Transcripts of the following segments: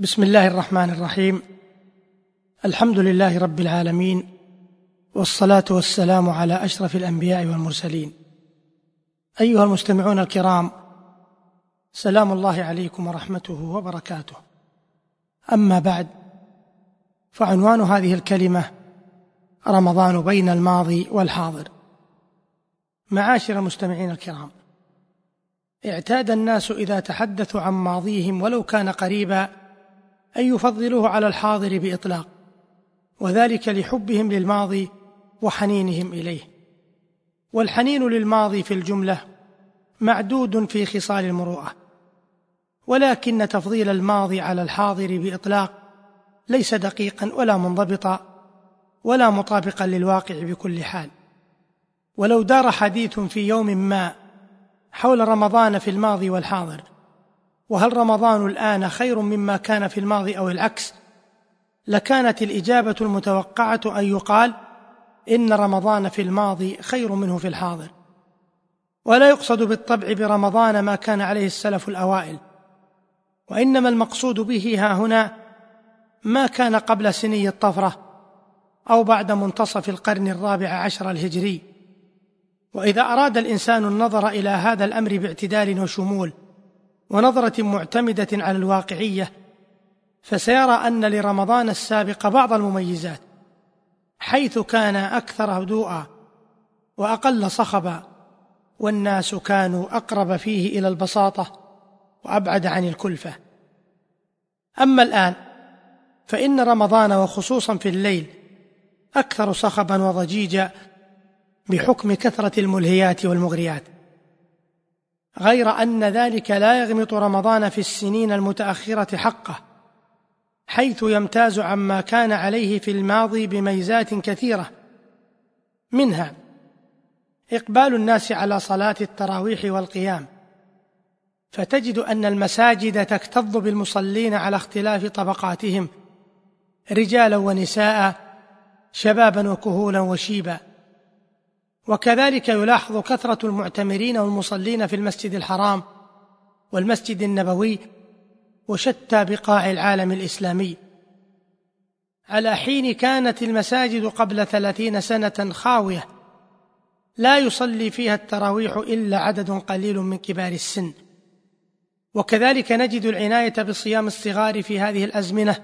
بسم الله الرحمن الرحيم. الحمد لله رب العالمين والصلاة والسلام على أشرف الأنبياء والمرسلين. أيها المستمعون الكرام سلام الله عليكم ورحمته وبركاته. أما بعد فعنوان هذه الكلمة رمضان بين الماضي والحاضر. معاشر المستمعين الكرام اعتاد الناس إذا تحدثوا عن ماضيهم ولو كان قريبا أن يفضلوه على الحاضر بإطلاق وذلك لحبهم للماضي وحنينهم إليه. والحنين للماضي في الجملة معدود في خصال المروءة ولكن تفضيل الماضي على الحاضر بإطلاق ليس دقيقا ولا منضبطا ولا مطابقا للواقع بكل حال. ولو دار حديث في يوم ما حول رمضان في الماضي والحاضر وهل رمضان الآن خير مما كان في الماضي أو العكس؟ لكانت الإجابة المتوقعة أن يقال إن رمضان في الماضي خير منه في الحاضر. ولا يقصد بالطبع برمضان ما كان عليه السلف الأوائل وإنما المقصود به ها هنا ما كان قبل سني الطفرة أو بعد منتصف القرن الرابع عشر الهجري. وإذا أراد الإنسان النظر إلى هذا الأمر باعتدال وشمول ونظرة معتمدة على الواقعية فسيرى أن لرمضان السابق بعض المميزات حيث كان أكثر هدوءا وأقل صخبا والناس كانوا أقرب فيه إلى البساطة وأبعد عن الكلفة. أما الآن فإن رمضان وخصوصا في الليل أكثر صخبا وضجيجا بحكم كثرة الملهيات والمغريات. غير أن ذلك لا يغمط رمضان في السنين المتأخرة حقه حيث يمتاز عما كان عليه في الماضي بميزات كثيرة. منها إقبال الناس على صلاة التراويح والقيام فتجد أن المساجد تكتظ بالمصلين على اختلاف طبقاتهم رجالا ونساء شبابا وكهولا وشيبا. وكذلك يلاحظ كثرة المعتمرين والمصلين في المسجد الحرام والمسجد النبوي وشتى بقاع العالم الإسلامي. على حين كانت المساجد قبل ثلاثين سنة خاوية لا يصلي فيها التراويح إلا عدد قليل من كبار السن. وكذلك نجد العناية بصيام الصغار في هذه الأزمنة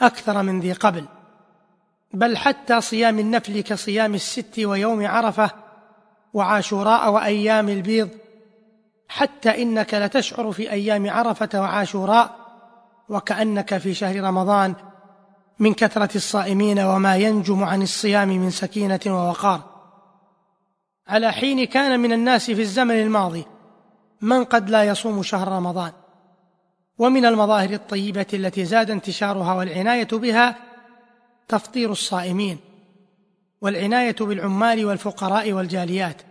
أكثر من ذي قبل. بل حتى صيام النفل كصيام الست ويوم عرفة وعاشوراء وأيام البيض حتى إنك لتشعر في أيام عرفة وعاشوراء وكأنك في شهر رمضان من كثرة الصائمين وما ينجم عن الصيام من سكينة ووقار. على حين كان من الناس في الزمن الماضي من قد لا يصوم شهر رمضان ومن المظاهر الطيبة التي زاد انتشارها والعناية بها تفطير الصائمين والعناية بالعمال والفقراء والجاليات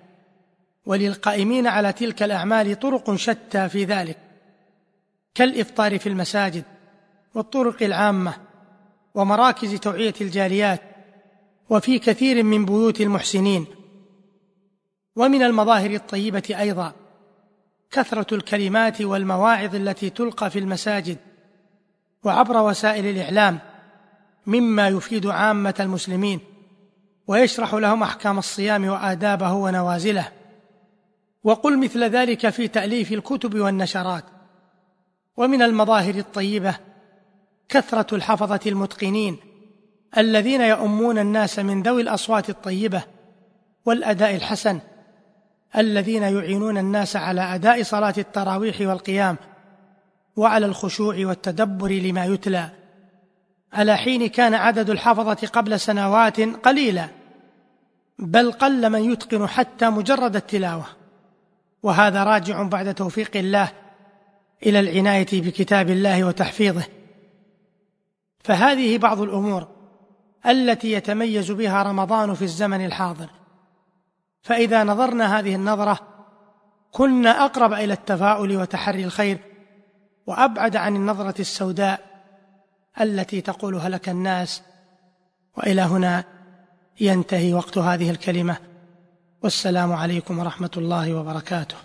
وللقائمين على تلك الأعمال طرق شتى في ذلك كالإفطار في المساجد والطرق العامة ومراكز توعية الجاليات وفي كثير من بيوت المحسنين. ومن المظاهر الطيبة أيضا كثرة الكلمات والمواعظ التي تلقى في المساجد وعبر وسائل الإعلام مما يفيد عامة المسلمين ويشرح لهم أحكام الصيام وآدابه ونوازله. وقل مثل ذلك في تأليف الكتب والنشرات. ومن المظاهر الطيبة كثرة الحفظة المتقنين الذين يؤمون الناس من ذوي الأصوات الطيبة والأداء الحسن الذين يعينون الناس على أداء صلاة التراويح والقيام وعلى الخشوع والتدبر لما يتلى. على حين كان عدد الحفظة قبل سنوات قليلا بل قل من يتقن حتى مجرد التلاوة. وهذا راجع بعد توفيق الله إلى العناية بكتاب الله وتحفيظه. فهذه بعض الأمور التي يتميز بها رمضان في الزمن الحاضر. فإذا نظرنا هذه النظرة كنا أقرب إلى التفاؤل وتحري الخير وأبعد عن النظرة السوداء التي تقول هلك الناس وإلى هنا ينتهي وقت هذه الكلمة. والسلام عليكم ورحمة الله وبركاته.